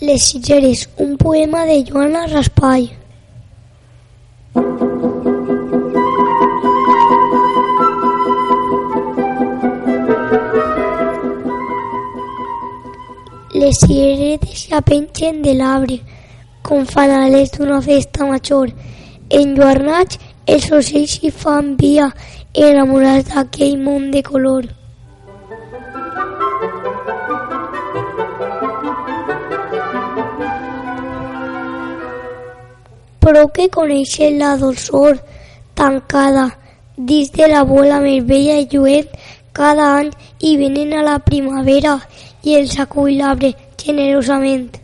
Les Sitgeres, un poema de Joana Raspall. Les cireretes ja pengen de l'arbre, com fanalets d'una festa major. Enlluernats, els ocells s'hi fan via, enamorats d'aquell món de color. Però que coneixen la dolçor tancada dins de la bola més bella i cada any i venen a la primavera i els acull l'arbre generosament.